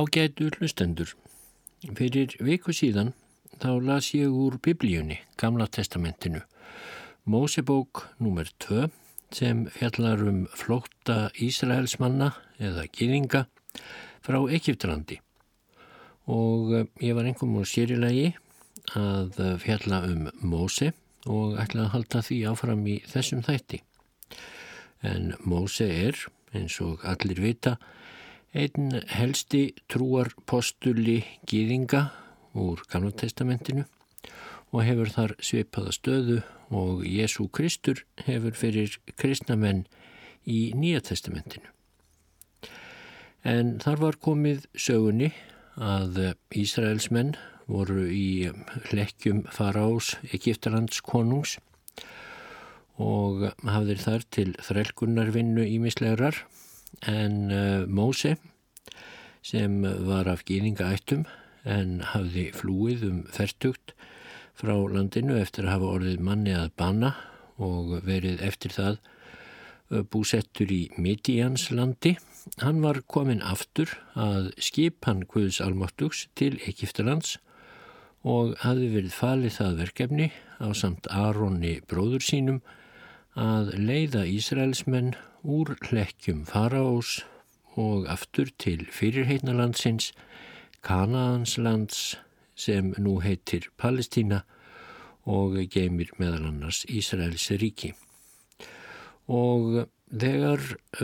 Ágætu hlustendur. Fyrir viku síðan þá las ég úr biblíunni, Gamla testamentinu, Mósebók nr. 2 sem fjallar um flótta Ísraelsmanna eða gýðinga frá Egiptrandi og eh, ég var einhverjum úr sérilegi að fjalla um Móse og ætla að halda því áfram í þessum þætti. En Móse er, eins og allir vita, einn helsti trúar postuli gýðinga úr Gamla testamentinu og hefur þar svipaða stöðu og Jésu Kristur hefur fyrir kristnamenn í Nýja testamentinu. En þar var komið sögunni að Ísraelsmenn voru í lekkjum faraós Egiptalands konungs og hafðir þar til þrelgunarvinnu ímislegar en uh, Móse sem var af gýðingaættum en hafði flúið um fertugt frá landinu eftir að hafa orðið manni að banna og verið eftir það búsettur í Midians landi. Hann var komin aftur að skipan Guðs almáttugs til Egiptalands og hafði verið falið það verkefni á samt Aronni bróður sínum að leiða Ísraelsmenn úr hlekkjum faraós og aftur til fyrirheitnalandsins, Kanaans sem nú heitir Palestína og geymir meðal annars Ísraels ríki. Og þegar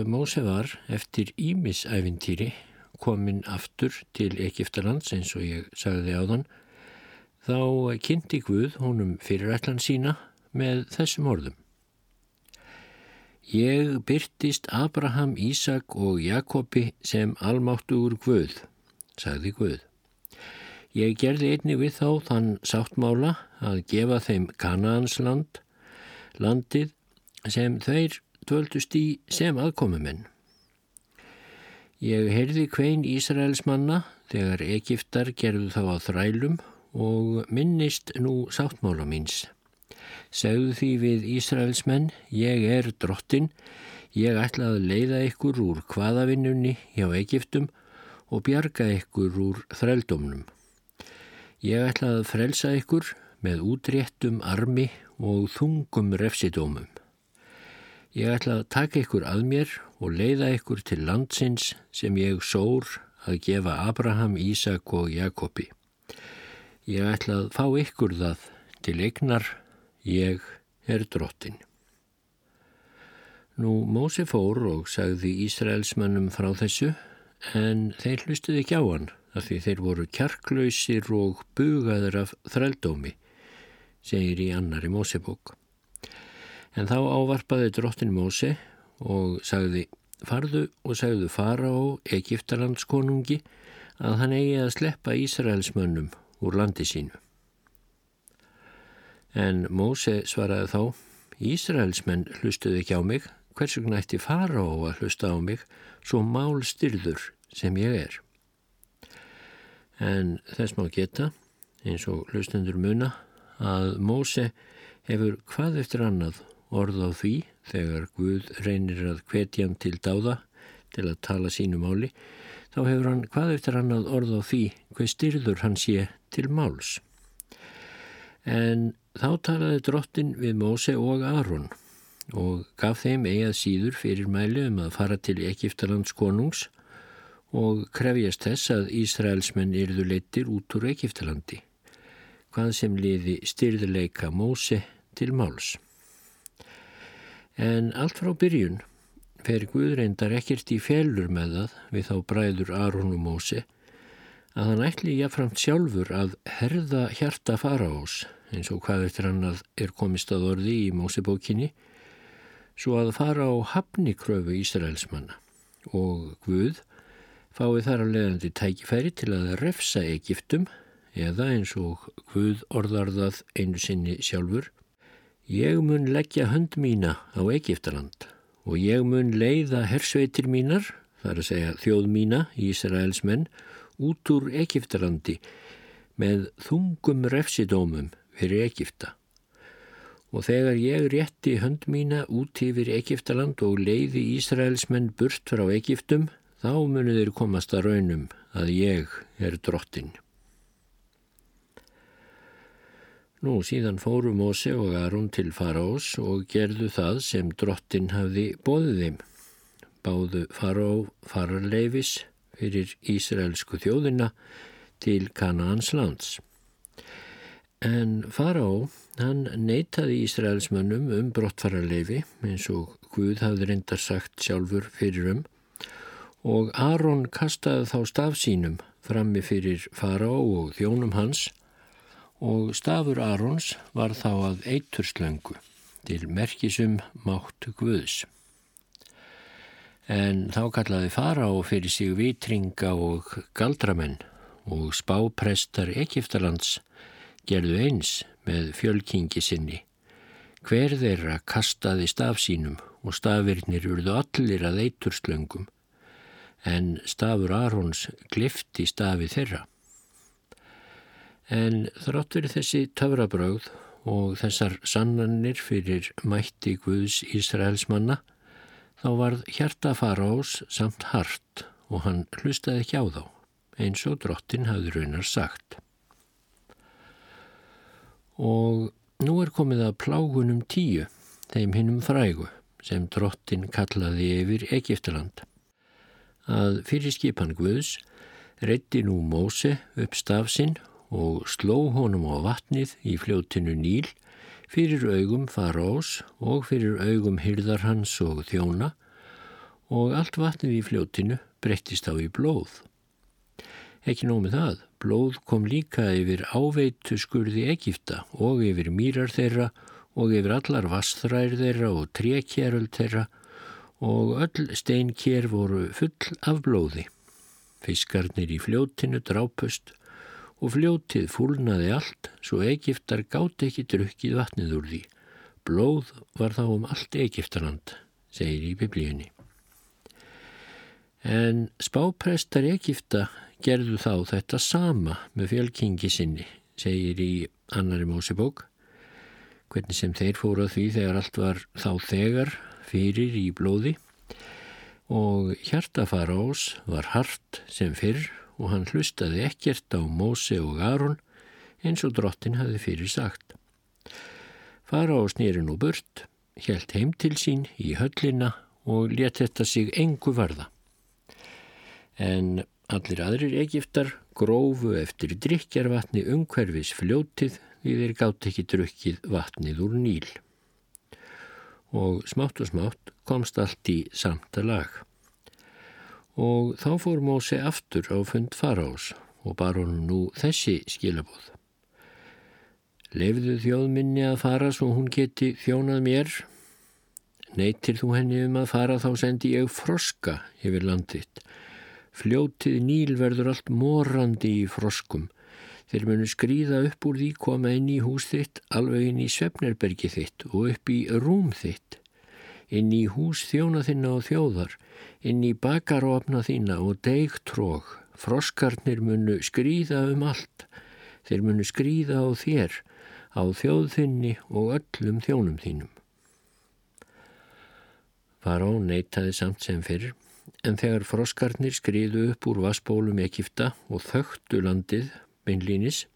Móse var eftir Ímisævintýri komin aftur til Egiptalands eins og ég sagði á þann, þá kynnti Guð honum fyrirætlan sína með þessum orðum. Ég byrtist Abraham, Ísak og Jakobi sem almáttugur Guð, sagði Guð. Ég gerði einni við þá þann sáttmála að gefa þeim Kanaans-land, landið sem þeir dvöldust í sem aðkomumenn. Ég heyrði kvein Ísraels manna þegar Egiptar gerðu þá á þrælum og minnist nú sáttmála míns. Segðu því við Ísraelsmenn, ég er drottin, ég ætla að leiða ykkur úr hvaðavinnunni hjá Egiptum og bjarga ykkur úr þrældómnum. Ég ætla að frelsa ykkur með útréttum armi og þungum refsidómum. Ég ætla að taka ykkur að mér og leiða ykkur til landsins sem ég sór að gefa Abraham, Ísak og Jakobi. Ég ætla að fá ykkur það til eignar Ég er drottin. Nú Mósi fór og sagði Ísraelsmannum frá þessu en þeir hlustuði ekki á hann af því þeir voru kjarklausir og bugaður af þrældómi, segir í annari Mósebók. En þá ávarpaði drottin Mósi og sagði farðu og sagðu fara á Egiptalandskonungi að hann eigi að sleppa Ísraelsmönnum úr landi sínu. En Móse svaraði þá, Ísraelsmenn hlustuði ekki á mig, hvers vegna ætti fara á að hlusta á mig, svo mál styrður sem ég er. En þess má geta, eins og hlustendur muna, að Móse hefur hvað eftir annað orð á því þegar Guð reynir að hvetja hann til dáða til að tala sínu máli, þá hefur hann hvað eftir annað orð á því hvað styrður hann sé til máls. En Þá talaði drottin við Móse og Aron og gaf þeim eigað síður fyrir mæli um að fara til Egiptalands konungs og krefjast þess að Ísraelsmenn yrðu leittir út úr Egiptalandi, hvað sem liði styrðuleika Móse til máls. En allt frá byrjun fer Guðreindar ekkert í félur með það við þá bræður Aron og Móse að hann ætli jáframt sjálfur að herða hjarta faraós eins og hvað eftir hann að er komist að orði í Mósebókinni, svo að fara á hafnikröfu Ísraelsmanna og Guð fái þar að leiðandi tækifæri til að refsa Egiptum eða eins og Guð orðarðað einu sinni sjálfur Ég mun leggja hönd mína á Egiptaland og ég mun leiða hersveitir mínar, þar að segja þjóð mína, Ísraelsmenn, út úr Egiptalandi með þungum refsidómum fyrir Egipta. Og þegar ég rétti hönd mína út yfir Egiptaland og leiði Ísraelsmenn burt frá Egiptum, þá munu þeir komast að raunum að ég er drottin. Nú síðan fóru Móse og Aron til Farás og gerðu það sem drottin hafði bóðið þeim. Báðu Fará fararleifis fyrir Ísraelsku þjóðina til Kanaans lands. En Fará, hann neytaði Ísraelsmönnum um brottfararleifi eins og Guð hafði reyndar sagt sjálfur fyrir um og Aron kastaði þá staf sínum frammi fyrir Fará og þjónum hans og stafur Arons var þá að eiturslöngu til merkisum mátt Guðs. En þá kallaði fara og fyrir sig vitringa og galdramenn og spáprestar Egiptalands gerðu eins með fjölkingi sinni. Hver þeirra kastaði staf sínum og stafirnir urðu allir að eiturslöngum en stafur Arons glifti stafi þeirra. En þrátt verið þessi töfrabröð og þessar sannanir fyrir mætti Guðs Ísraels manna, þá varð hjarta faraós samt hart og hann hlustaði ekki á þá, eins og drottin hafði raunar sagt. Og nú er komið að plágunum tíu, þeim hinnum frægu, sem drottin kallaði yfir Egiptaland. Að fyrir skipan Guðs reytti nú Móse upp stafsinn og sló honum á vatnið í fljótinu Níl fyrir augum farás og fyrir augum hyrðarhans og þjóna og allt vatnið í fljótinu breyttist á í blóð. Ekki nómið það, blóð kom líka yfir áveitu skurði Egipta og yfir mýrar þeirra og yfir allar vastræðir þeirra og trekjæröld þeirra og öll steinkjær voru full af blóði. Fiskarnir í fljótinu drápust og fljótið fúlnaði allt svo Egiptar gátt ekki drukkið vatnið úr því. Blóð var þá um allt Egiptaland, segir í biblíunni. En spáprestar Egipta gerðu þá þetta sama með fjölkingi sinni, segir í annari mósebók. Hvernig sem þeir fóruð því þegar allt var þá þegar fyrir í blóði og hjartafara ás var hart sem fyrr og hann hlustaði ekkert á Móse og Aron eins og drottin hafi fyrir sagt. Fara á snýrin og burt, helt heim til sín í höllina og let þetta sig engu varða. En allir aðrir Egiptar grófu eftir drikjarvatni umhverfis fljótið því þeir gátt ekki drukkið vatnið úr níl. Og smátt og smátt komst allt í samta lag og þá fór Móse aftur á fund faraós og bar honum nú þessi skilabóð. Lefðu þjóðminni að fara svo hún geti þjónað mér. Neytir þú henni um að fara þá sendi ég froska yfir landitt. Fljótið níl verður allt morandi í froskum. Þeir munu skrýða upp úr því koma inn í hús þitt, alveg inn í svefnerbergi þitt og upp í rúm þitt. Inn í hús þjóna þinna og þjóðar inn í bakarófna þína og deigtróg, froskarnir munu skrýða um allt, þeir munu skrýða á þér, á þjóðþinni og öllum þjónum þínum. Faró neytaði samt sem fyrr, en þegar froskarnir skriðu upp úr vassbólum Egipta og þögtu landið, beinlínis,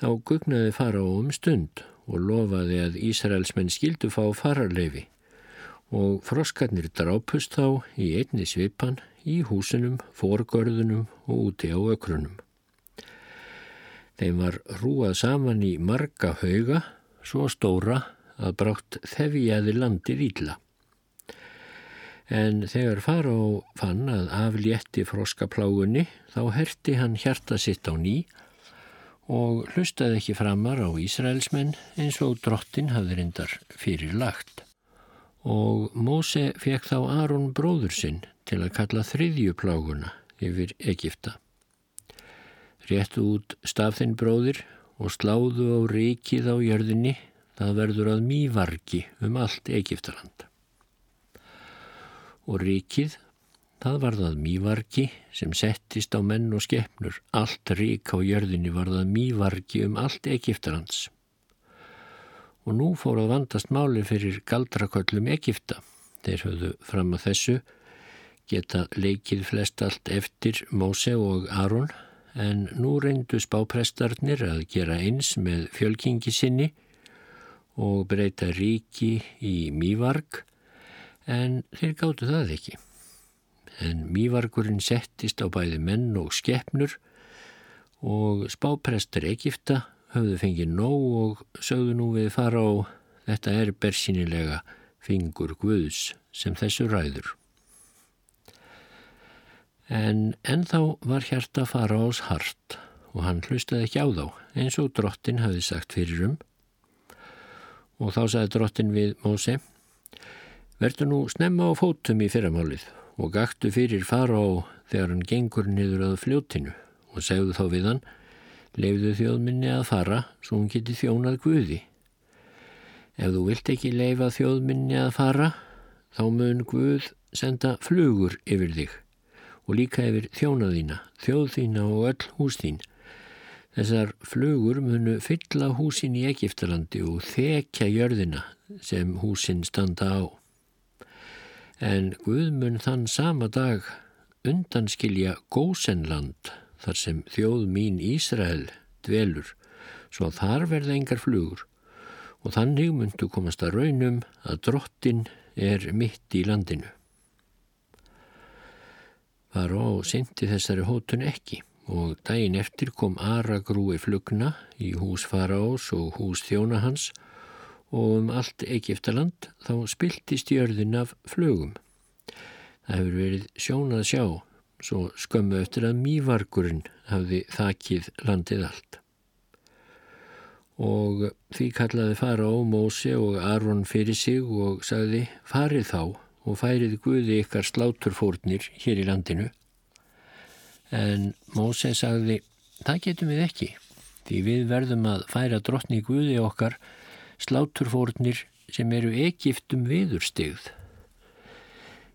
þá gugnaði Faró um stund og lofaði að Ísraelsmenn skildu fá fararleifi og froskarnir drápust þá í einni svipan í húsunum, forgörðunum og úti á ökrunum. Þeim var rúað saman í marga hauga, svo stóra að brátt þefjaði landir ílla. En þegar fara á fann að aflétti froskaplágunni þá herti hann hjarta sitt á ný og hlustaði ekki framar á Ísraelsmenn eins og drottin hafði reyndar fyrir lagt og Móse fekk þá Aron bróður sinn til að kalla þriðjupláguna yfir Egipta. Réttu út stafðinn bróðir og sláðu á ríkið á jörðinni, það verður að mývarki um allt Egiptaland. Og ríkið, það varðað mývarki sem settist á menn og skepnur, allt rík á jörðinni varðað mývarki um allt Egiptalands og nú fór að vandast máli fyrir galdraköllum Egipta. Þeir höfðu fram að þessu geta leikið flest allt eftir Móse og Aron en nú reyndu spáprestarnir að gera eins með fjölkingi sinni og breyta ríki í mývarg en þeir gáttu það ekki. En mývargurinn settist á bæði menn og skeppnur og spáprestar Egipta höfðu fengið nóg og sögðu nú við fara á þetta er bersinilega fingur Guðs sem þessu ræður. En ennþá var hjarta fara ás hart og hann hlustaði ekki á þá eins og drottin hafi sagt fyrir um. Og þá sagði drottin við Móse, verður nú snemma á fótum í fyrramálið og gaktu fyrir fara á þegar hann gengur niður að fljóttinu og segðu þá við hann, leifðu þjóðminni að fara svo hún geti þjónað Guði. Ef þú vilt ekki leifa þjóðminni að fara, þá mun Guð senda flugur yfir þig og líka yfir þjónaðína, þjóðþína og öll hús þín. Þessar flugur munu fylla húsin í Egiptalandi og þekja jörðina sem húsin standa á. En Guð mun þann sama dag undanskilja gósenland þar sem þjóð mín Ísrael dvelur, svo þar verða engar flugur og þannig myndu komast að raunum að drottin er mitt í landinu. Faró syndi þessari hótun ekki og daginn eftir kom Aragrúi flugna í hús Faraós og hús þjóna hans og um allt Egiptaland þá spiltist jörðin af flugum. Það hefur verið sjónað sjá svo skömmu eftir að mývargurinn hafði þakið landið allt. Og því kallaði Faraó Mósi og Aron fyrir sig og sagði farið þá og færið Guði ykkar sláturfórnir hér í landinu. En Móse sagði, það getum við ekki, því við verðum að færa drottni Guði okkar sláturfórnir sem eru Egiptum viðurstigð.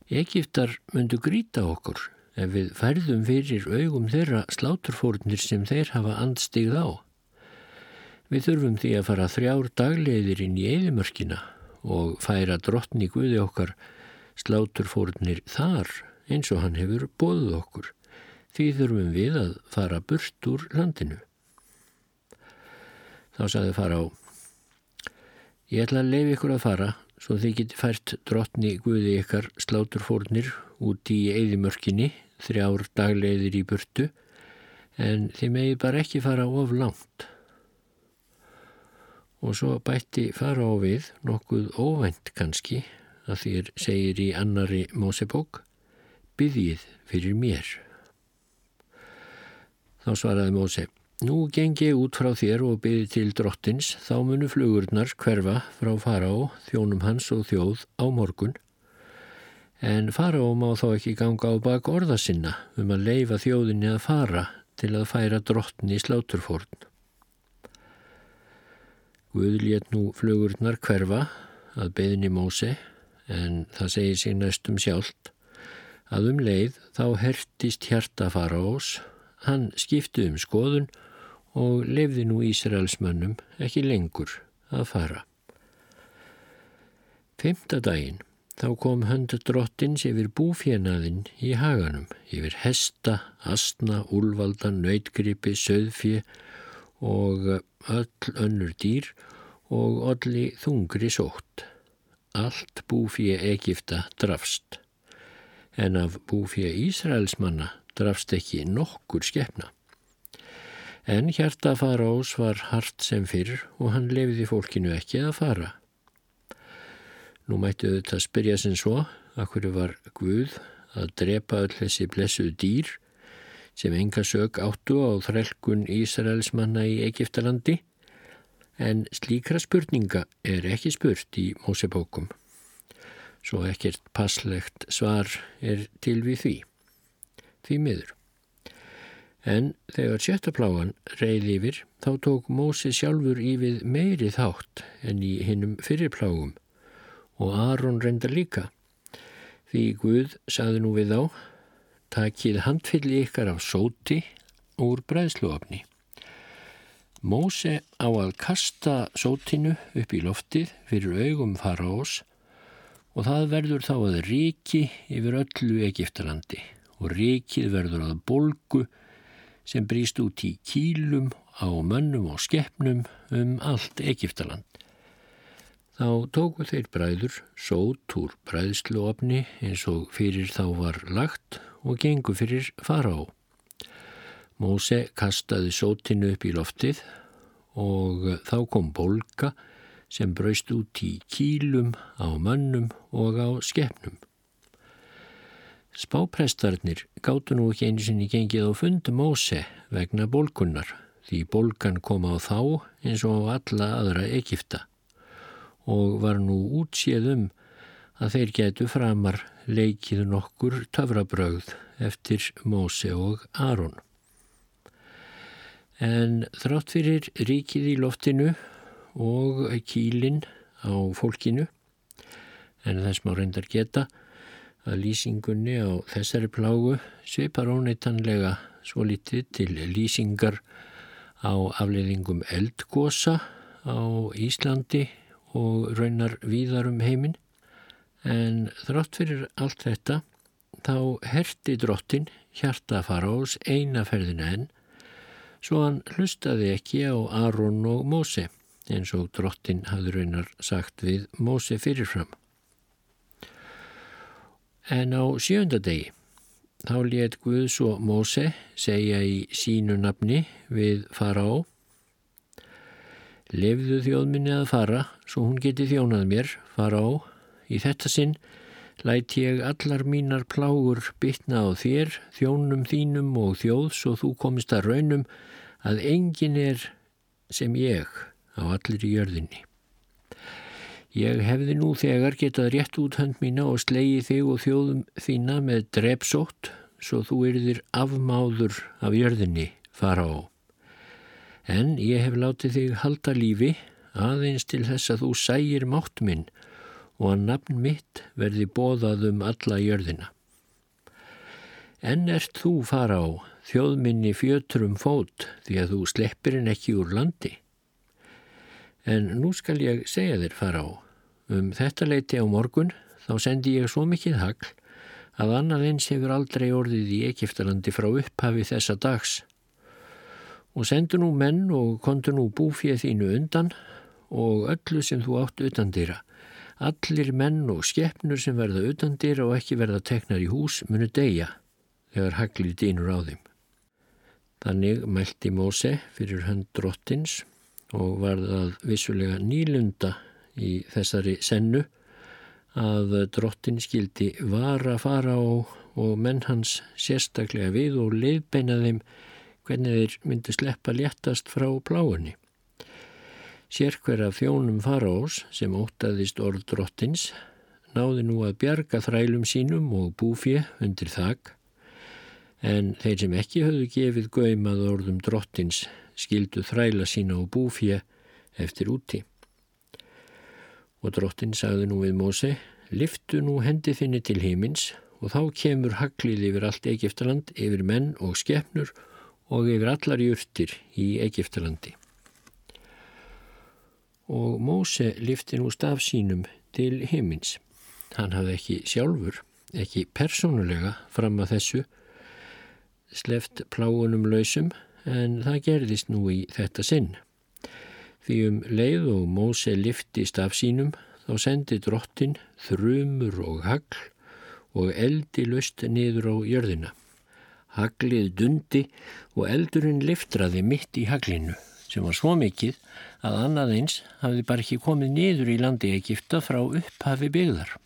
Egiptar myndu gríta okkur ef við færðum fyrir augum þeirra sláturfórnir sem þeir hafa andstigð á. Við þurfum því að fara þrjár dagleiðir inn í eðimörkina og færa drottni Guði okkar sláturfórnir þar eins og hann hefur bóðuð okkur. Því þurfum við að fara burt úr landinu. Þá saði fara á, ég ætla að leiði ykkur að fara svo þið geti fært drottni Guði ykkar sláturfórnir út í eðimörkinni, þrjár dagleiðir í burtu, en þið megi bara ekki fara of langt. Og svo bætti fara á við, nokkuð óvænt kannski, að þér segir í annari Mósebók, byggjið fyrir mér. Þá svaraði Móse, nú geng ég út frá þér og byggjið til drottins, þá munu flugurnar hverfa frá fara á þjónum hans og þjóð á morgun. En fara á má þá ekki ganga á bak orða sinna um að leifa þjóðinni að fara til að færa drottni í sláturfórn. Guð létt nú flugurnar hverfa að beðinni Móse en það segir sér næstum sjálft að um leið þá hertist hjarta faraós, hann skipti um skoðun og lefði nú Ísraelsmönnum ekki lengur að fara. Femta daginn þá kom höndu drottins yfir búfjenaðinn í haganum, yfir hesta, astna, úlvalda, nöytgripi, söðfje og öll önnur dýr og olli þungri sótt allt búfið Egipta drafst, en af búfið Ísraelsmanna drafst ekki nokkur skefna. En hjarta faraós var hart sem fyrr og hann lefiði fólkinu ekki að fara. Nú mættu þetta spyrja sem svo að hverju var Guð að drepa öll þessi blessuð dýr sem enga sög áttu á þrelkun Ísraelsmanna í Egiptalandi en slíkra spurninga er ekki spurt í Mósebókum. Svo ekkert passlegt svar er til við því. Því miður. En þegar sjöttaplágan reyði yfir þá tók Mósi sjálfur í við meiri þátt en í hinnum fyrirplágum og Aron reynda líka. Því Guð saði nú við á, takið handfylli ykkar af sóti úr bræðsluofni. Móse á að kasta sótinu upp í loftið fyrir augum faraós og það verður þá að ríki yfir öllu Egiptalandi og ríkið verður að bolgu sem brýst út í kílum á mönnum og skeppnum um allt Egiptaland. Þá tóku þeir bræður sót úr bræðsluofni eins og fyrir þá var lagt og gengu fyrir fará. Móse kastaði sótinu upp í loftið og þá kom bolga sem braust út í kílum á mönnum og á skeppnum. Spáprestarnir gáttu nú ekki einu sinni gengið á fundu Móse vegna bólkunnar því bólkan kom á þá eins og á alla aðra Egipta og var nú útséð um að þeir getu framar leikið nokkur töfrabrögð eftir Móse og Aron. En þrátt fyrir ríkið í loftinu og kílinn á fólkinu en þess má reyndar geta að lýsingunni á þessari plágu svipar óneitanlega svo litið til lýsingar á afleiðingum eldgosa á Íslandi og raunar víðarum heiminn en þrátt fyrir allt þetta þá herti drottin hjarta fara ás einaferðina enn svo hann hlustaði ekki á Aron og Móse eins og drottin hafði raunar sagt við Móse fyrirfram. En á sjönda degi þá let Guðs og Móse segja í sínu nafni við fara á Lefðu þjóðminni að fara svo hún geti þjónað mér, fara á. Í þetta sinn læt ég allar mínar plágur bytna á þér, þjónum þínum og þjóð svo þú komist að raunum að engin er sem ég á allir í jörðinni. Ég hefði nú þegar getað rétt út hönd mína og slegið þig og þjóðum þína með drepsótt svo þú erðir afmáður af jörðinni fara á. En ég hef látið þig halda lífi aðeins til þess að þú sægir mátt minn og að nafn mitt verði bóðað um alla jörðina. En ert þú fara á þjóðminni fjötrum fót því að þú sleppir henn ekki úr landi? En nú skal ég segja þér fara á. Um þetta leiti á morgun þá sendi ég svo mikið hagl að annað eins hefur aldrei orðið í Egiptalandi frá upphafi þessa dags. Og sendu nú menn og kontu nú búfið þínu undan og öllu sem þú átt utandýra. Allir menn og skeppnur sem verða utandýra og ekki verða teknar í hús munu deyja þegar haglið dýnur á þeim. Þannig mælti Móse fyrir hönd drottins og var það vissulega nýlunda í þessari sennu að drottin skildi var að fara á og menn hans sérstaklega við og leiðbeina þeim hvernig þeir myndi sleppa léttast frá pláunni. Sér hver af þjónum faraós sem ótaðist orð drottins náði nú að bjarga þrælum sínum og búfið undir þak en þeir sem ekki höfðu gefið gaumað orðum drottins skildu þræla sína og búfja eftir úti. Og drottin sagði nú við Móse, liftu nú hendi þinni til heimins og þá kemur haglið yfir allt Egiptaland, yfir menn og skefnur og yfir allar júrtir í Egiptalandi. Og Móse lifti nú staf sínum til heimins. Hann hafði ekki sjálfur, ekki persónulega fram að þessu, sleft pláunum lausum en það gerðist nú í þetta sinn. Því um leið og Móse liftist af sínum þá sendi drottin þrumur og hagl og eldi löst niður á jörðina. Haglið dundi og eldurinn liftraði mitt í haglinu sem var svo mikið að annað eins hafði bara ekki komið niður í landi Egipta frá upphafi byggðar.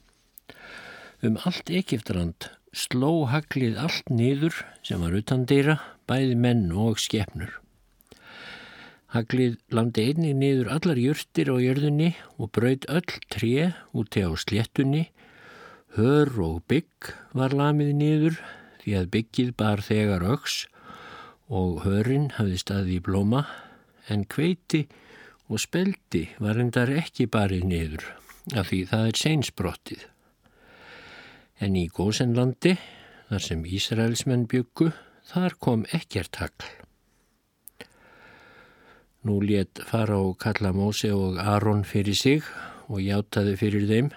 Um allt Egiptaland sló haglið allt niður sem var utan dýra, bæði menn og skefnur. Haglið landi einnig niður allar jörtir á jörðunni og braud öll tré úti á sléttunni, hör og bygg var lamið niður því að byggið bar þegar öks og hörinn hafði staði í blóma en kveiti og speldi var endar ekki barið niður af því það er seinsbrottið en í Gósenlandi, þar sem Ísraelsmenn byggu, þar kom ekkert hagl. Nú let fara og kalla Móse og Aron fyrir sig og hjátaði fyrir þeim.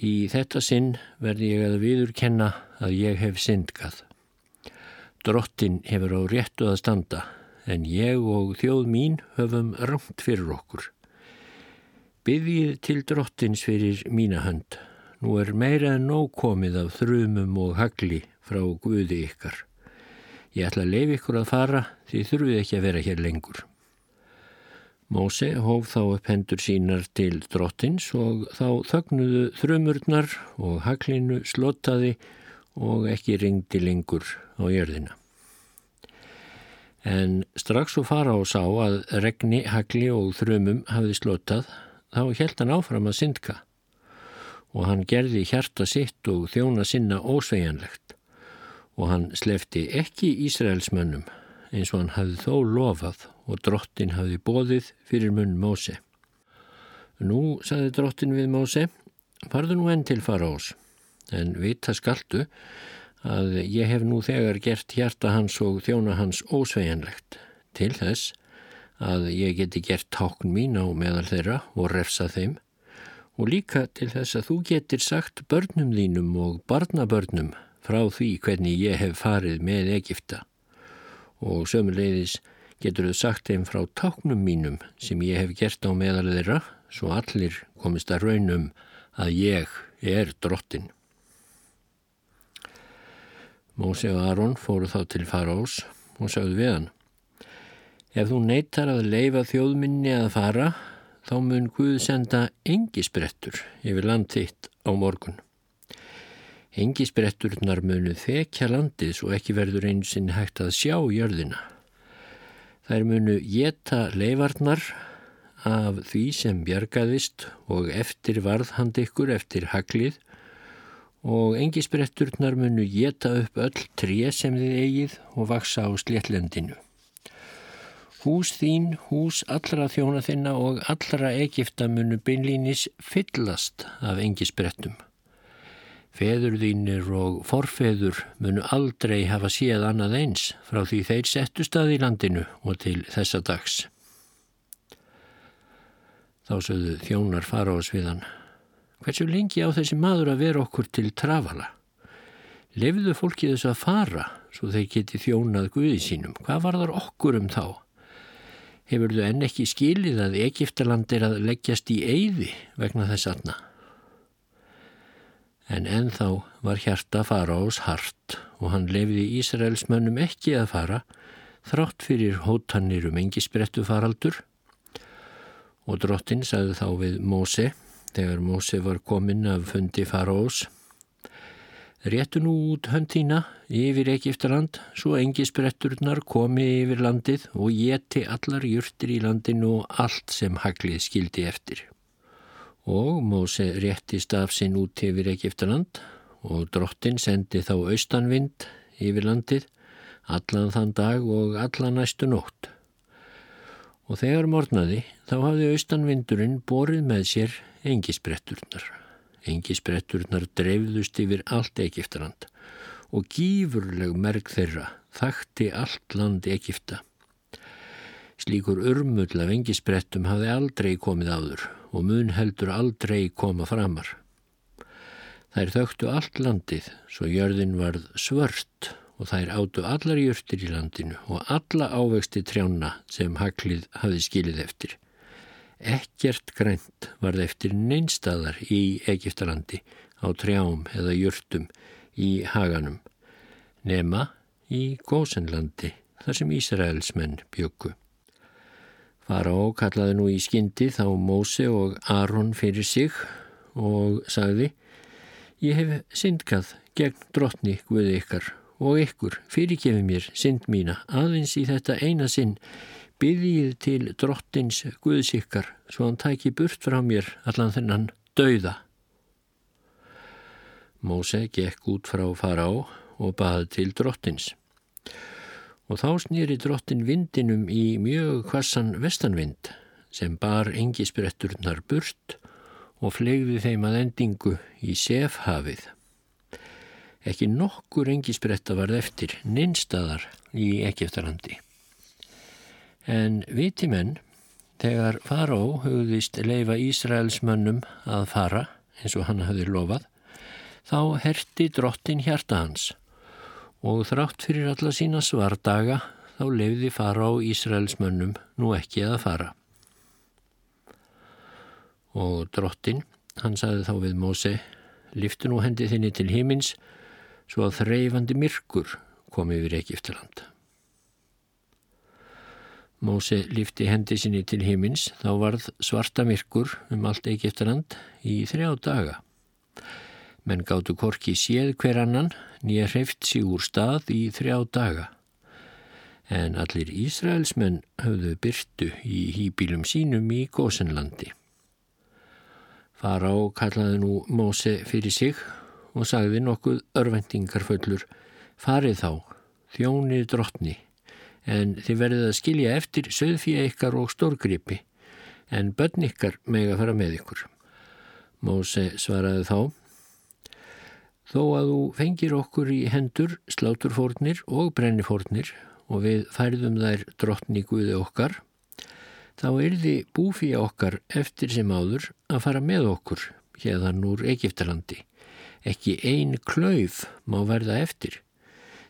Í þetta sinn verði ég að viðurkenna að ég hef syndgað. Drottin hefur á réttu að standa, en ég og þjóð mín höfum rangt fyrir okkur. Byðið til drottins fyrir mína hönd. Nú er meira en nóg komið af þrumum og hagli frá Guði ykkar. Ég ætla að leif ykkur að fara því þurfið ekki að vera hér lengur. Móse hóf þá upp hendur sínar til drottins og þá þögnuðu þrumurnar og haglinu slottaði og ekki ringdi lengur á jörðina. En strax og fara á sá að regni, hagli og þrumum hafði slottað þá held hann áfram að syndka og hann gerði hjarta sitt og þjóna sinna ósveigjanlegt og hann slefti ekki Ísraelsmönnum eins og hann hafði þó lofað og drottin hafði bóðið fyrir munn Móse. Nú, saði drottin við Móse, farðu nú enn til faraós, en vita skaldu að ég hef nú þegar gert hjarta hans og þjóna hans ósveigjanlegt til þess að ég geti gert tákn mín á meðal þeirra og refsa þeim og líka til þess að þú getur sagt börnum þínum og barnabörnum frá því hvernig ég hef farið með Egipta og sömuleiðis getur þau sagt þeim frá táknum mínum sem ég hef gert á meðal þeirra svo allir komist að raunum að ég er drottin. Mósi og Aron fóru þá til Farós og sagðu við hann Ef þú neytar að leifa þjóðminni að fara þá mun Guð senda engisbrettur yfir land þitt á morgun. Engisbretturnar munu þekja landið svo ekki verður einu sinn hægt að sjá jörðina. Þær munu geta leifarnar af því sem bjargaðist og eftir varðhand ykkur eftir haglið og engisbretturnar munu geta upp öll tré sem þið eigið og vaksa á sléttlendinu. Hús þín, hús allra þjóna þinna og allra Egipta munu beinlínis fyllast af engisbrettum. Feður þínir og forfeður munu aldrei hafa séð annað eins frá því þeir settu stað í landinu og til þessa dags. Þá sögðu þjónar fara á sviðan. Hversu lengi á þessi maður að vera okkur til trafala? Lefiðu fólki þessu að fara svo þeir geti þjónað Guði sínum. Hvað var þar okkur um þá? Hefur þau enn ekki skilið að Egiptaland er að leggjast í eyði vegna þess aðna? En enþá var hjarta faraós hart og hann lefði Ísraelsmönnum ekki að fara þrátt fyrir hótannir um engi sprettu faraldur og drottin sagði þá við Móse þegar Móse var komin af fundi faraós Réttu nú út höndína yfir Egiptaland svo engi spretturnar komi yfir landið og geti allar júrtir í landinu og allt sem haglið skildi eftir og Móse réttist af sinn út yfir Egiptaland og drottin sendi þá austanvind yfir landið allan þann dag og allan næstu nótt. Og þegar mornaði þá hafði austanvindurinn borið með sér engisbretturnar. Engisbretturnar dreifðust yfir allt Egiptaland og gífurleg merk þeirra þakti allt land Egipta. Slíkur urmull af engisbrettum hafði aldrei komið áður og mun heldur aldrei koma framar. Þær þögtu allt landið svo jörðin varð svört og þær áttu allar jörtir í landinu og alla ávexti trjána sem haklið hafi skilið eftir. Ekkert grænt varð eftir neinstadar í Egiptalandi á trjám eða jörtum í haganum, nema í Gósenlandi þar sem Ísraelsmenn bjöku. Fará kallaði nú í skyndi þá Móse og Aron fyrir sig og sagði Ég hef syndkað gegn drottni Guði ykkar og ykkur. Fyrirgefi mér synd mína. Aðeins í þetta eina sinn byggðið til drottins Guðs ykkar svo hann tæki burt frá mér allan þennan dauða. Móse gekk út frá Fará og baði til drottins og þá snýri drottin vindinum í mjög kvassan vestanvind sem bar engisbretturnar burt og flegði þeim að endingu í sefhafið. Ekki nokkur engisbretta varð eftir, nynstaðar í Egiptalandi. En viti menn, þegar faró hugðist leifa Ísraelsmönnum að fara, eins og hann hafi lofað, þá herti drottin hjarta hans og þrátt fyrir alla sína svardaga þá lefði fara á Ísraelsmönnum nú ekki að fara. Og drottin, hann saði þá við Móse, liftu nú hendi þinni til himins svo að þreifandi myrkur kom yfir Egiptaland. Móse lifti hendi sinni til himins, þá varð svarta myrkur um allt Egiptaland í þrjá daga. Menn gáttu korki séð hver annan, nýja hreift sig úr stað í þrjá daga. En allir Ísraelsmenn höfðu byrtu í hýbílum sínum í Gósenlandi. Fará kallaði nú Móse fyrir sig og sagði nokkuð örvendingarföllur, farið þá, þjónið drottni, en þið verðið að skilja eftir söðfíja ykkar og stórgripi, en börn ykkar meg að fara með ykkur. Móse svaraði þá, Þó að þú fengir okkur í hendur sláturfórnir og brennifórnir og við færðum þær drottninguði okkar, þá er þið búfíja okkar eftir sem áður að fara með okkur hérðan úr Egiptalandi. Ekki ein klauf má verða eftir,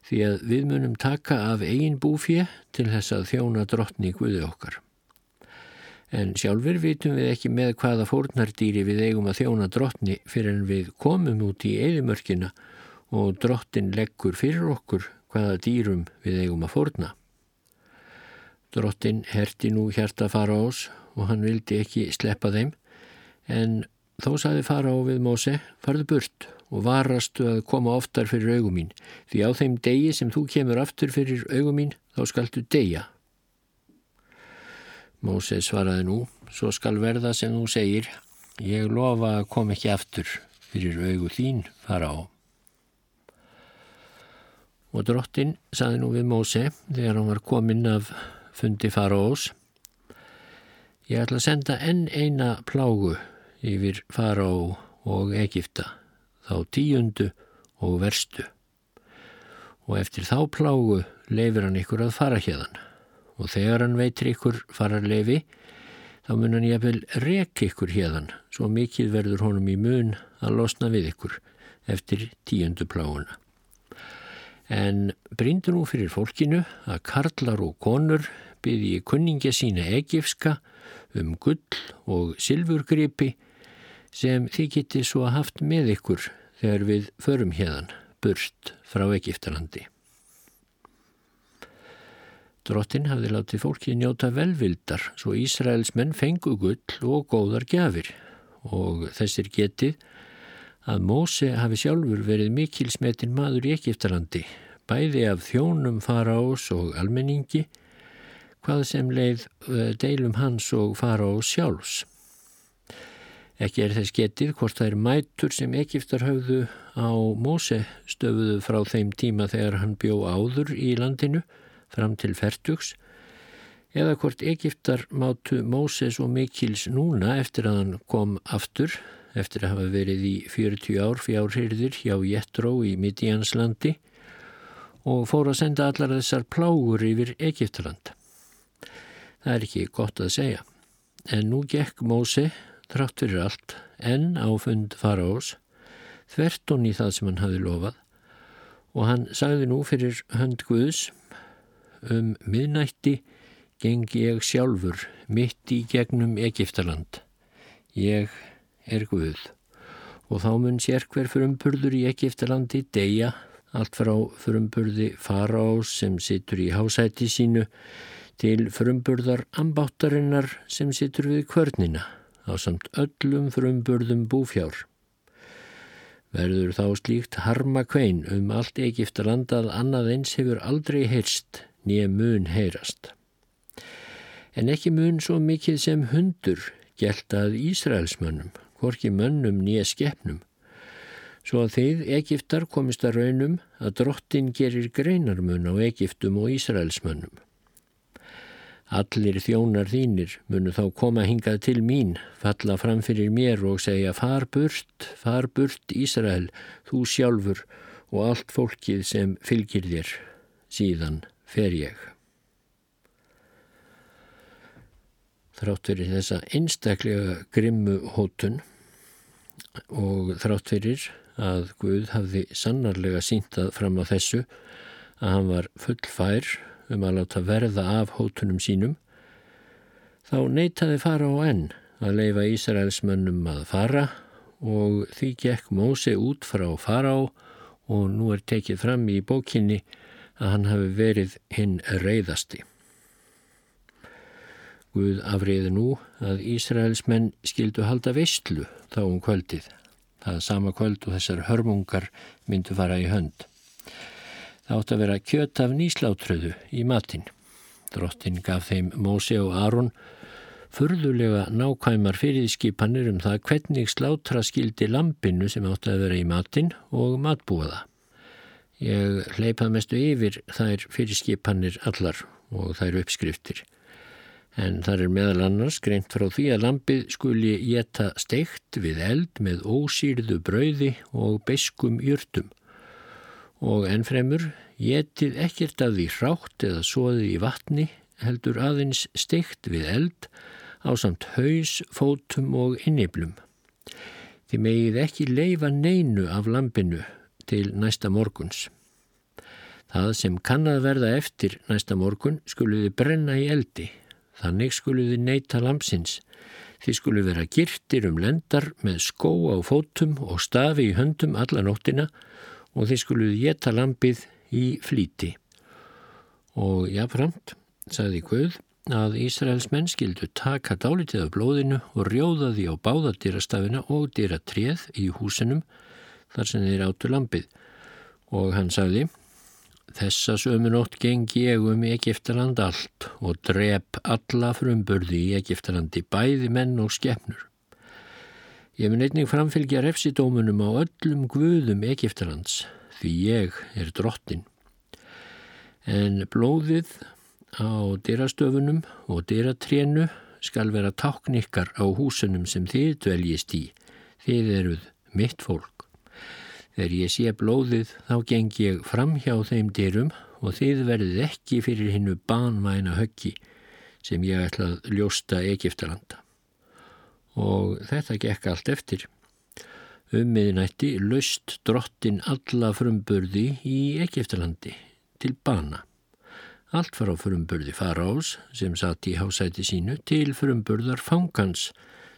því að við munum taka af ein búfíja til þess að þjóna drottninguði okkar en sjálfur vitum við ekki með hvaða fórnardýri við eigum að þjóna drottni fyrir en við komum út í eðimörkina og drottin leggur fyrir okkur hvaða dýrum við eigum að fórna. Drottin herti nú hjarta fara ás og hann vildi ekki sleppa þeim en þó saði fara á við Móse farðu burt og varastu að koma oftar fyrir augum mín því á þeim degi sem þú kemur aftur fyrir augum mín þá skaltu deyja Mósið svaraði nú, svo skal verða sem þú segir, ég lofa að kom ekki aftur fyrir augu þín fara á. Og drottin saði nú við Móse þegar hann var kominn af fundi fara ós, ég ætla að senda enn eina plágu yfir fara á og Egipta, þá tíundu og verstu. Og eftir þá plágu leifir hann ykkur að fara hérðan og þegar hann veitir ykkur fararlefi þá mun hann jafnvel rek ykkur hérðan svo mikið verður honum í mun að losna við ykkur eftir tíundu pláuna. En brindur nú fyrir fólkinu að karlar og konur byrji kunningja sína egifska um gull og silfurgripi sem þið geti svo haft með ykkur þegar við förum hérðan burt frá Egiptalandi. Drottin hafði látið fólki njóta velvildar svo Ísraels menn fengu gull og góðar gjafir og þessir getið að Móse hafi sjálfur verið mikilsmetin maður í Egiptalandi, bæði af þjónum faraós og almenningi, hvað sem leið eh, deilum hans og faraós sjálfs. Ekki er þess getið hvort það er mætur sem Egiptar höfðu á Móse stöfuðu frá þeim tíma þegar hann bjó áður í landinu, fram til ferdugs eða hvort Egiptar mátu Móses og Mikils núna eftir að hann kom aftur, eftir að hafa verið í 40 ár fjárhyrðir hjá Jettró í Midjanslandi og fór að senda allar þessar plágur yfir Egiptaland. Það er ekki gott að segja, en nú gekk Móse, trátt fyrir allt, enn á fund faraós, þvertun í það sem hann hafi lofað og hann sagði nú fyrir hönd Guðs um miðnætti geng ég sjálfur mitt í gegnum Egiptaland. Ég er Guð og þá mun sér hver frumpurður í Egiptalandi deyja allt frá frumburði faraós sem situr í hásæti sínu til frumburðar ambáttarinnar sem situr við kvörnina á samt öllum frumburðum búfjár. Verður þá slíkt harma kvein um allt Egiptaland að annað eins hefur aldrei heyrst nýja mun heyrast. En ekki mun svo mikið sem hundur gæltað Ísraelsmönnum, hvorki mönnum nýja skeppnum, svo að þeir Egiptar komist að raunum að drottin gerir greinarmun á Egiptum og Ísraelsmönnum. Allir þjónar þínir munu þá koma hingað til mín, falla fram fyrir mér og segja far burt, far burt Ísrael, þú sjálfur og allt fólkið sem fylgir þér síðan fer ég. Þrátt verið þessa einstaklega grimmu hótun og þrátt fyrir að Guð hafði sannarlega síntað fram á þessu að hann var fullfær um að láta verða af hótunum sínum, þá neytaði fara á enn að leifa Ísraelsmönnum að fara og því gekk Móse út frá fara á og nú er tekið fram í bókinni að hann hafi verið hinn reyðasti. Guð afriði nú að Ísraelsmenn skildu halda veistlu þá um kvöldið. Það sama kvöld og þessar hörmungar myndu fara í hönd. Það átt að vera kjöt af nýsláttröðu í matin. Drottin gaf þeim Mósi og Aron furðulega nákvæmar fyrirskipanir um það hvernig slátra skildi lampinu sem átt að vera í matin og matbúaða. Ég hleypað mestu yfir þær fyrirskipanir allar og þær uppskriftir. En þar er meðal annars greint frá því að lampið skuli geta steikt við eld með ósýrðu brauði og beskum jörtum. Og ennfremur getið ekkert af því hrátt eða soðið í vatni heldur aðeins steikt við eld á samt haus, fótum og inniblum. Þið megið ekki leifa neinu af lampinu til næsta morguns. Það sem kann að verða eftir næsta morgun skuluði brenna í eldi Þannig skuluði neyta lamsins. Þið skulu vera girtir um lendar með skó á fótum og stafi í höndum alla nóttina og þið skuluði geta lampið í flíti. Og jáframt, sagði Guð, að Ísraels menn skildu taka dálitið af blóðinu og rjóða því á báða dýrastafina og dýratréð í húsinum þar sem þeir áttu lampið. Og hann sagði, Þessa sömunótt gengi ég um Egiptaland allt og drep alla frumburði í Egiptalandi, bæði menn og skefnur. Ég mun einnig framfylgja refsidómunum á öllum guðum Egiptalands, því ég er drottin. En blóðið á dyrastöfunum og dyratrénu skal vera táknikkar á húsunum sem þið dveljist í, þið eruð mitt fólk. Þegar ég sé blóðið þá geng ég fram hjá þeim dyrum og þið verðið ekki fyrir hinnu banvæna höggi sem ég ætla að ljósta Egiptalanda. Og þetta gekk allt eftir. Um miðnætti löst drottin alla frumburði í Egiptalandi til bana. Allt far á frumburði faraós sem satt í hásæti sínu til frumburðar fangans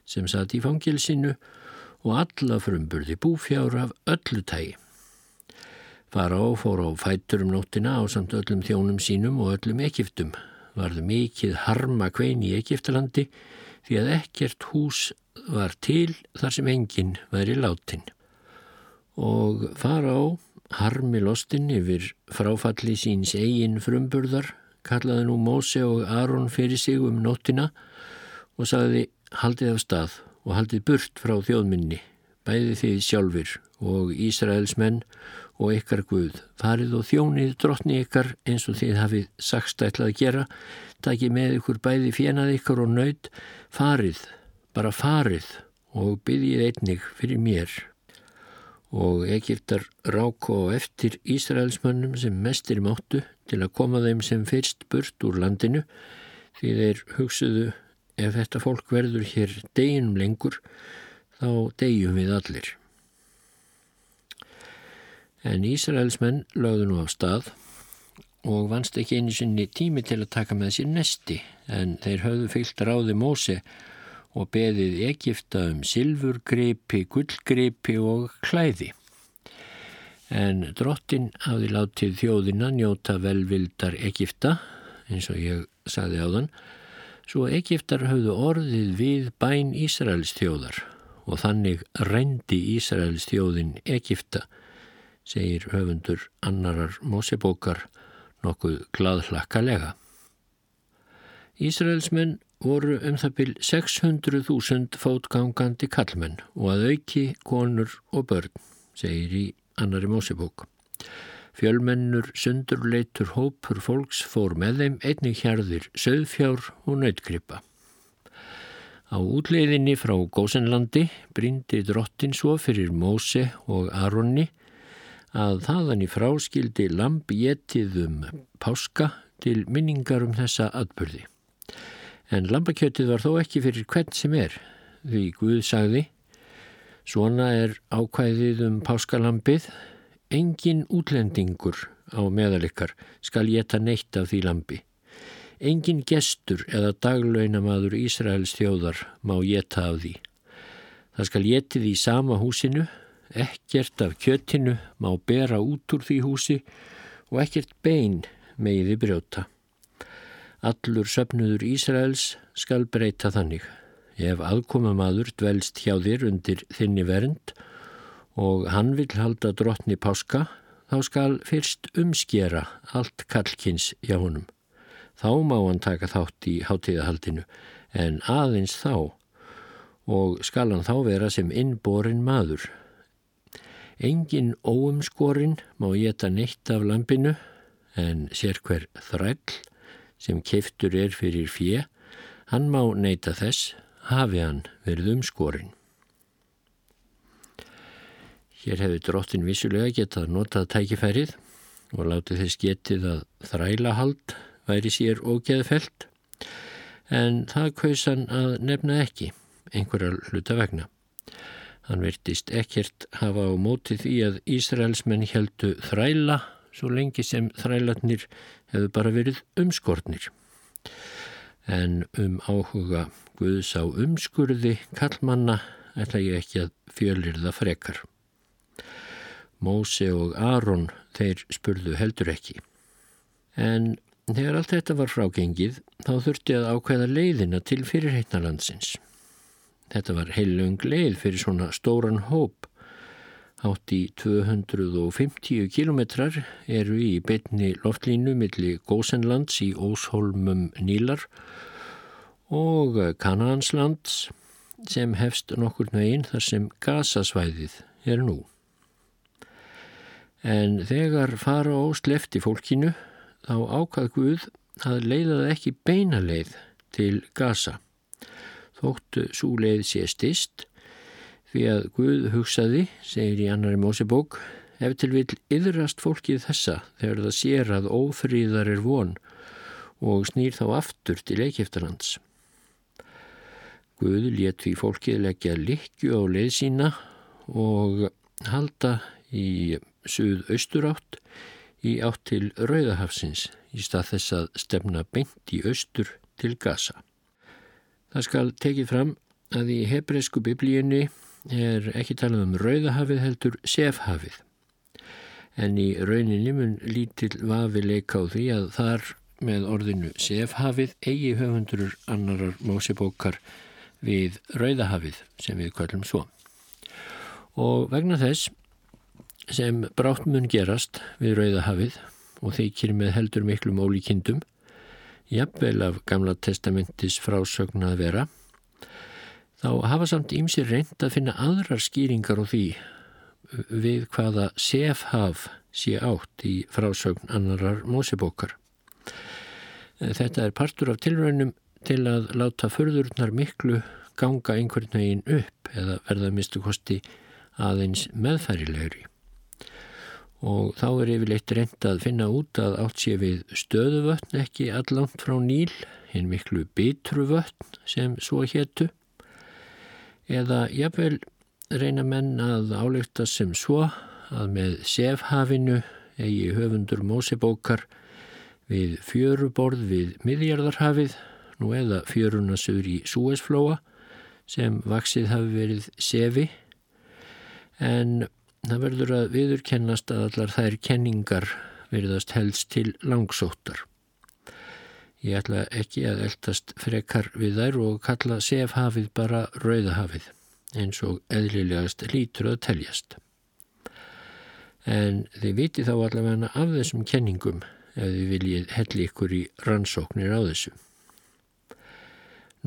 sem satt í fangilsinu og alla frumburði búfjár af öllu tægi. Fara á fór á fætur um nóttina á samt öllum þjónum sínum og öllum Egiptum. Varðu mikið harma kvein í Egiptalandi því að ekkert hús var til þar sem enginn væri látin. Og fara á harmi lostin yfir fráfalli síns eigin frumburðar kallaði nú Móse og Aron fyrir sig um nóttina og sagði haldið af stað og haldið burt frá þjóðminni, bæði þið sjálfur og Ísraels menn og ykkar Guð. Farið og þjónið drottni ykkar eins og þið hafið sagst ætlað að gera, takið með ykkur bæði fjenað ykkar og nöyt, farið, bara farið og byggjið einnig fyrir mér. Og Egiptar rák og eftir Ísraelsmönnum sem mestir máttu til að koma þeim sem fyrst burt úr landinu því þeir hugsuðu ef þetta fólk verður hér deginum lengur, þá degjum við allir. En Ísraelsmenn lögðu nú á stað og vannst ekki einu sinni tími til að taka með sér nesti, en þeir höfðu fyllt ráði Móse og beðið Egipta um silfurgreipi, gullgreipi og klæði. En drottin hafði látið þjóðina njóta velvildar Egipta, eins og ég sagði á þann, Svo Egiptar höfðu orðið við bæn Ísraels þjóðar og þannig rendi Ísraels þjóðin Egipta, segir höfundur annarar Mósebókar nokkuð gladhlakkalega. Ísraelsmenn voru um það byl 600.000 fótgangandi kallmenn og að auki konur og börn, segir í annari Mósebók. Fjölmennur sundurleitur hópur fólks fór með þeim einnig hjarðir söðfjár og nautgrippa. Á útleiðinni frá Gósenlandi brindi drottin svo fyrir Móse og Aronni að þaðan í fráskildi lamp getið um páska til minningar um þessa atbyrði. En lampakjötið var þó ekki fyrir hvern sem er, því Guð sagði Svona er ákvæðið um páskalambið, engin útlendingur á meðalikkar skal geta neitt af því lambi. Engin gestur eða daglaunamaður Ísraels þjóðar má geta af því. Það skal getið í sama húsinu, ekkert af kjötinu má bera út úr því húsi og ekkert bein megiði brjóta. Allur söpnuður Ísraels skal breyta þannig. Ef aðkomamadur dvelst hjá þér undir þinni vernd og hann vil halda drottni páska, þá skal fyrst umskjera allt kallkins hjá honum. Þá má hann taka þátt í hátíðahaldinu, en aðeins þá og skal hann þá vera sem innborin maður. Engin óumskorin má geta neitt af lampinu, en sér hver þræll sem keiftur er fyrir fjö, hann má neyta þess, hafi hann verið umskorin. Hér hefur drottin vissulega getað notað tækifærið og látið þess getið að þrælahald væri sér ógeðfelt en það kausan að nefna ekki einhverja hluta vegna. Hann virtist ekkert hafa á mótið í að Ísraelsmenn heldu þræla svo lengi sem þrælatnir hefur bara verið umskortnir. En um áhuga Guðs á umskurði kallmanna ætla ég ekki að fjölir það frekar. Móse og Aron þeir spurðu heldur ekki. En þegar allt þetta var frágengið þá þurfti að ákveða leiðina til fyrirheitnalandsins. Þetta var heilung leið fyrir svona stóran hóp. Átt í 250 kilometrar eru í betni loftlínu millir Gósenlands í Ósholmum Nílar og Kananslands sem hefst nokkur nögin þar sem gasasvæðið er nú. En þegar fara og slefti fólkinu þá ákvað Guð að leiða það ekki beina leið til Gaza. Þóttu svo leið sé stist því að Guð hugsaði, segir í annari Mósebók, ef til vil yðrast fólkið þessa þegar það sér að ófríðar er von og snýr þá aftur til Eikiftarlands. Guð let því fólkið leggja likju á leið sína og halda í suð-austur átt í átt til Rauðahafsins í stað þess að stefna beint í austur til Gaza. Það skal tekið fram að í hebreysku biblíunni er ekki talað um Rauðahafið heldur Sefhafið. En í rauninni mun lítill vafi leika á því að þar með orðinu Sefhafið eigi höfundur annarar mósibókar við Rauðahafið sem við kvöllum svo. Og vegna þess sem brátt mun gerast við Rauðahafið og þeikir með heldur miklum ólíkindum, jafnvel af Gamla testamentis frásögn að vera, þá hafa samt ímsir reynd að finna aðrar skýringar á því við hvaða sefhaf sé átt í frásögn annarar mósebókar. Þetta er partur af tilraunum til að láta förðurnar miklu ganga einhvern veginn upp eða verða mistu kosti aðeins meðfærilegri og þá er yfirleitt reynd að finna út að átt sé við stöðuvötn ekki allangt frá Níl, hinn miklu bitruvötn sem svo héttu, eða jafnvel reyna menn að álekta sem svo að með sefhafinu eigi höfundur mósebókar við fjöruborð við miðjarðarhafið, nú eða fjörunasur í Súesflóa sem vaksið hafi verið sefi, en Það verður að viðurkennast að allar þær kenningar verðast helst til langsóttar. Ég ætla ekki að eldast frekar við þær og kalla sefhafið bara rauðahafið eins og eðlilegast lítur að teljast. En þið viti þá allavega af þessum kenningum ef þið viljið helli ykkur í rannsóknir á þessu.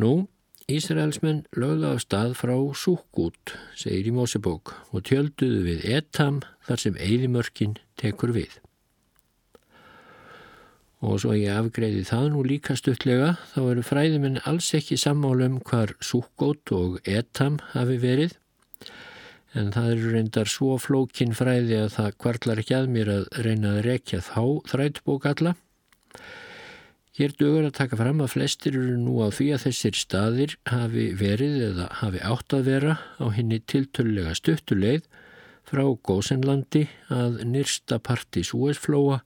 Nú, Ísraelsmenn lögða á stað frá Súkút, segir í Mósebók, og tjölduðu við Etam þar sem Eidimörkin tekur við. Og svo ég afgreiði það nú líka stuttlega, þá eru fræðiminn alls ekki sammálum hvar Súkút og Etam hafi verið, en það eru reyndar svo flókin fræði að það kvartlar ekki að mér að reyna að rekja þá þrætbók alla. Hér dögur að taka fram að flestir eru nú á því að þessir staðir hafi verið eða hafi átt að vera á henni tiltölulega stuttuleið frá Gósenlandi að nýrsta parti Súesflóa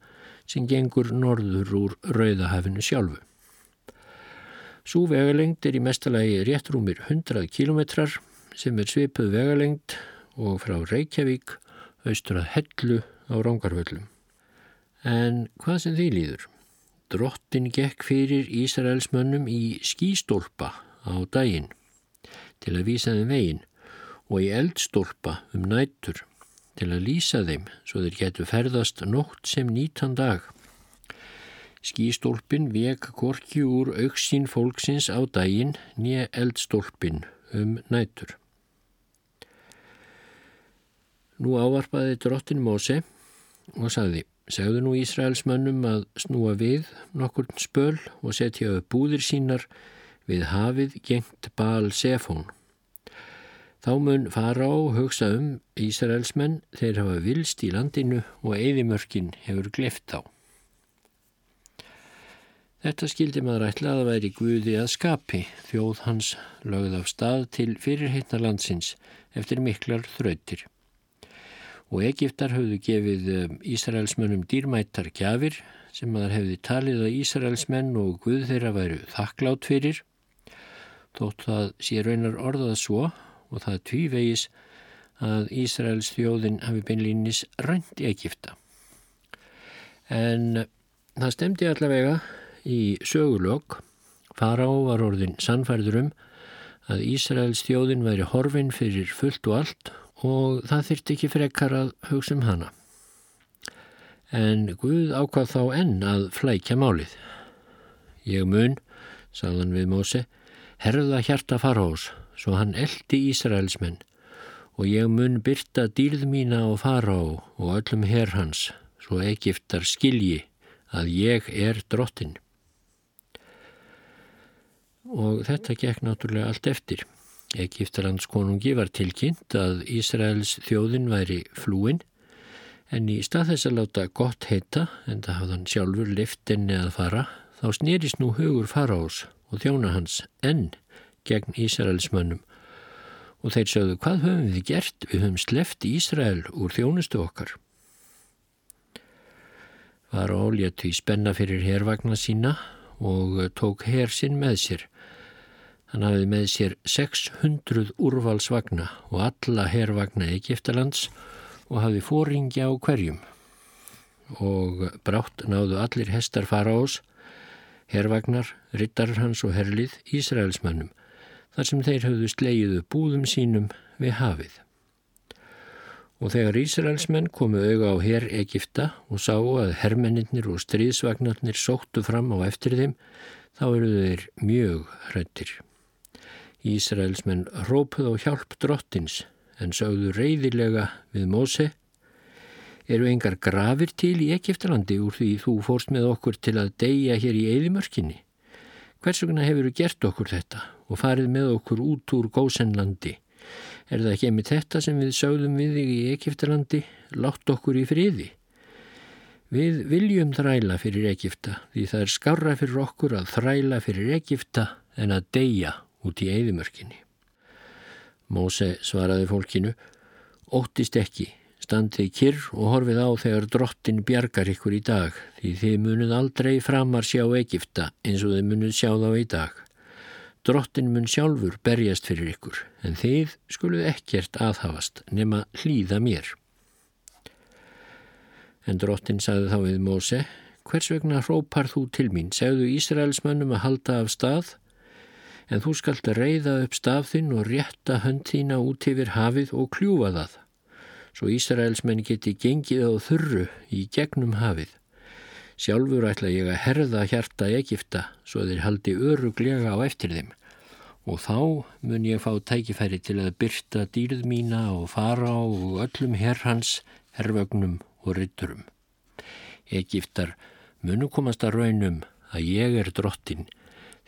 sem gengur norður úr Rauðahafinu sjálfu. Sú vegalengd er í mestalagi réttrúmir 100 km sem er svipuð vegalengd og frá Reykjavík austur að Hellu á Rángarvöllum. En hvað sem því líður? Drottin gekk fyrir Ísraelsmönnum í skístólpa á daginn til að vísa þeim veginn og í eldstólpa um nættur til að lýsa þeim svo þeir getur ferðast nótt sem nýtan dag. Skístólpin vek korki úr auksín fólksins á daginn nýja eldstólpin um nættur. Nú ávarpaði drottin Móse og sagði Segðu nú Ísraelsmönnum að snúa við nokkur spöl og setja upp búðir sínar við hafið gengt Baal Sefón. Þá mun fara á hugsa um Ísraelsmenn þeir hafa vilst í landinu og eðimörkin hefur gleft á. Þetta skildi maður ætla að væri Guði að skapi þjóð hans lögð af stað til fyrirheitna landsins eftir miklar þrautir og Egiptar höfðu gefið eh, Ísraelsmönnum dýrmættar gjafir sem maður hefði talið að Ísraelsmenn og Guð þeirra væru þakklátt fyrir þótt það sé raunar orðað svo og það tvívegis að Ísraels þjóðin hafi beinlýnis rænt í Egipta. En það stemdi allavega í sögulokk fara á var orðin sannfærður um að Ísraels þjóðin væri horfin fyrir fullt og allt og það þyrti ekki frekar að hugsa um hana. En Guð ákvað þá enn að flækja málið. Ég mun, sagðan við Móse, herða hjarta farhós, svo hann eldi Ísraelsmenn og ég mun byrta dýrð mína á farhá og öllum herr hans, svo Egiptar skilji að ég er drottin. Og þetta gekk náttúrulega allt eftir. Egiptalands konungi var tilkynnt að Ísraels þjóðin væri flúin en í stað þess að láta gott heita en það hafði hann sjálfur liftinni að fara þá snýrist nú hugur faraós og þjóna hans enn gegn Ísraels mönnum og þeir sögðu hvað höfum við gert? Við höfum sleft Ísrael úr þjónustu okkar. Var ólétt í spenna fyrir hervagna sína og tók her sinn með sér Hann hafið með sér 600 úrvalsvagna og alla herrvagna Egiptalands og hafið fóringja á hverjum. Og brátt náðu allir hestar fara ás, herrvagnar, rittarar hans og herlið Ísraelsmannum, þar sem þeir hafðu sleiðu búðum sínum við hafið. Og þegar Ísraelsmenn komu auga á herr Egipta og sáu að herrmenninir og stríðsvagnarnir sóttu fram á eftir þeim, þá eru þeir mjög hrættir. Ísraelsmenn rópuð á hjálp drottins en sögðu reyðilega við Móse eru engar grafir til í Egiptalandi úr því þú fórst með okkur til að deyja hér í eðimörkinni. Hvers vegna hefur þú gert okkur þetta og farið með okkur út úr gósenlandi? Er það ekki með þetta sem við sögðum við þig í Egiptalandi? Látt okkur í friði. Við viljum þræla fyrir Egipta því það er skarra fyrir okkur að þræla fyrir Egipta en að deyja út í eigðumörkinni. Móse svaraði fólkinu, óttist ekki, standið kyrr og horfið á þegar drottin bjargar ykkur í dag, því þið munuð aldrei framar sjá Egipta eins og þið munuð sjá þá í dag. Drottin mun sjálfur berjast fyrir ykkur, en þið skuluð ekkert aðhafast nema hlýða mér. En drottin sagði þá við Móse, hvers vegna hrópar þú til mín, segðu Ísraelsmönnum að halda af stað, en þú skalt reyða upp stafðinn og rétta hönd þína út yfir hafið og kljúfa það, svo Ísraelsmenn geti gengið á þurru í gegnum hafið. Sjálfur ætla ég að herða hjarta Egipta svo þeir haldi öruglega á eftir þeim og þá mun ég fá tækifæri til að byrta dýrð mína og fara á og öllum herrhans, herrvögnum og rytturum. Egiptar munu komast að raunum að ég er drottin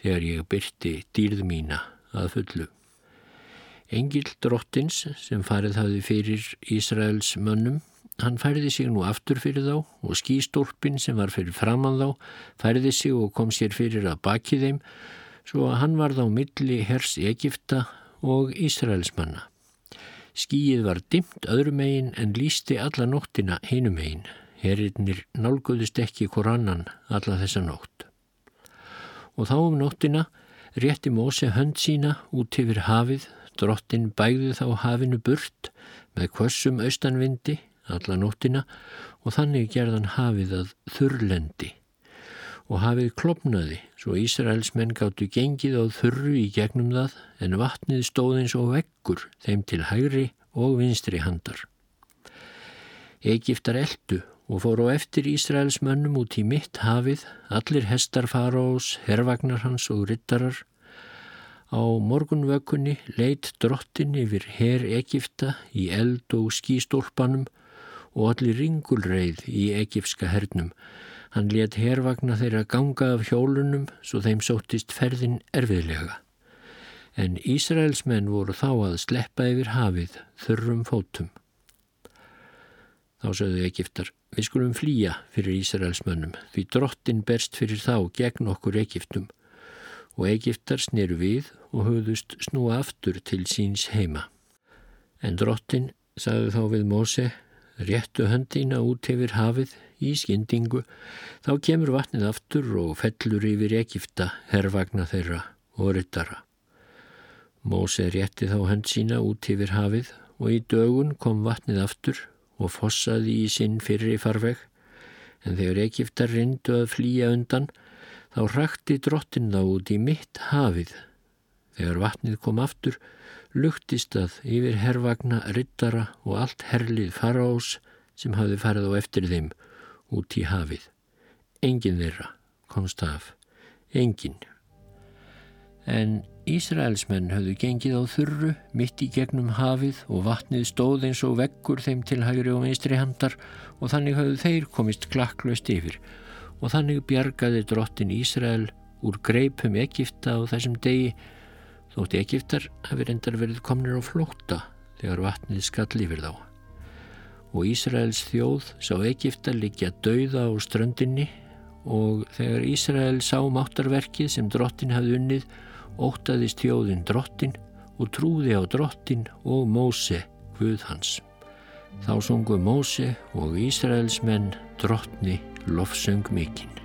þegar ég byrti dýrð mína að fullu. Engil drottins sem farið hafi fyrir Ísraels mönnum hann færði sig nú aftur fyrir þá og skístólpin sem var fyrir framann þá færði sig og kom sér fyrir að baki þeim svo að hann var þá milli hers Egipta og Ísraelsmanna. Skíið var dimt öðrum megin en lísti alla nóttina hinum megin. Herriðnir nálguðist ekki hvort annan alla þessa nótt. Og þá um nóttina rétti Móse hönd sína út yfir hafið, drottin bæði þá hafinu burt með kvössum austanvindi alla nóttina og þannig gerðan hafið að þurrlendi og hafið klopnaði svo Ísraels menn gáttu gengið á þurru í gegnum það en vatnið stóð eins og veggur þeim til hægri og vinstri handar. Egiptar eldu og fóru á eftir Ísraels mönnum út í mitt hafið, allir hestar faraós, herrvagnar hans og rittarar. Á morgunvökunni leitt drottin yfir herr Egipta í eld og skístólpanum og allir ringulreið í egipska hernum. Hann let hervagna þeirra ganga af hjólunum svo þeim sóttist ferðin erfiðlega. En Ísraels menn voru þá að sleppa yfir hafið þurrum fótum. Þá sögðu Egiptar, við skulum flýja fyrir Ísraels mönnum því drottin berst fyrir þá gegn okkur Egiptum og Egiptar sneru við og höfðust snúa aftur til síns heima. En drottin sagði þá við Móse réttu höndina út yfir hafið í skyndingu, þá kemur vatnið aftur og fellur yfir Egipta, herrvagna þeirra og ryttara. Móse rétti þá hönd sína út yfir hafið og í dögun kom vatnið aftur og fossaði í sinn fyrir í farveg, en þegar Egiptar reyndu að flýja undan, þá rakti drottin þá út í mitt hafið. Þegar vatnið kom aftur, luktist að yfir herrvagna, ryttara og allt herlið faraós sem hafði farið á eftir þeim út í hafið. Engin þeirra komst af. Engin. En Ísraelsmenn hafðu gengið á þurru mitt í gegnum hafið og vatnið stóð eins og veggur þeim til hægri og vinstri handar og þannig hafðu þeir komist klakklaust yfir og þannig bjargaði drottin Ísrael úr greipum Egipta á þessum degi þótti Egiptar hafi reyndar verið komnir á flótta þegar vatnið skall yfir þá. Og Ísraels þjóð sá Egipta líkja dauða á ströndinni og þegar Ísrael sá máttarverkið sem drottin hafði unnið, ótaðist þjóðin drottin og trúði á drottin og Móse, Guð hans. Þá sungu Móse og Ísraels menn drottni lofsöng mikinn.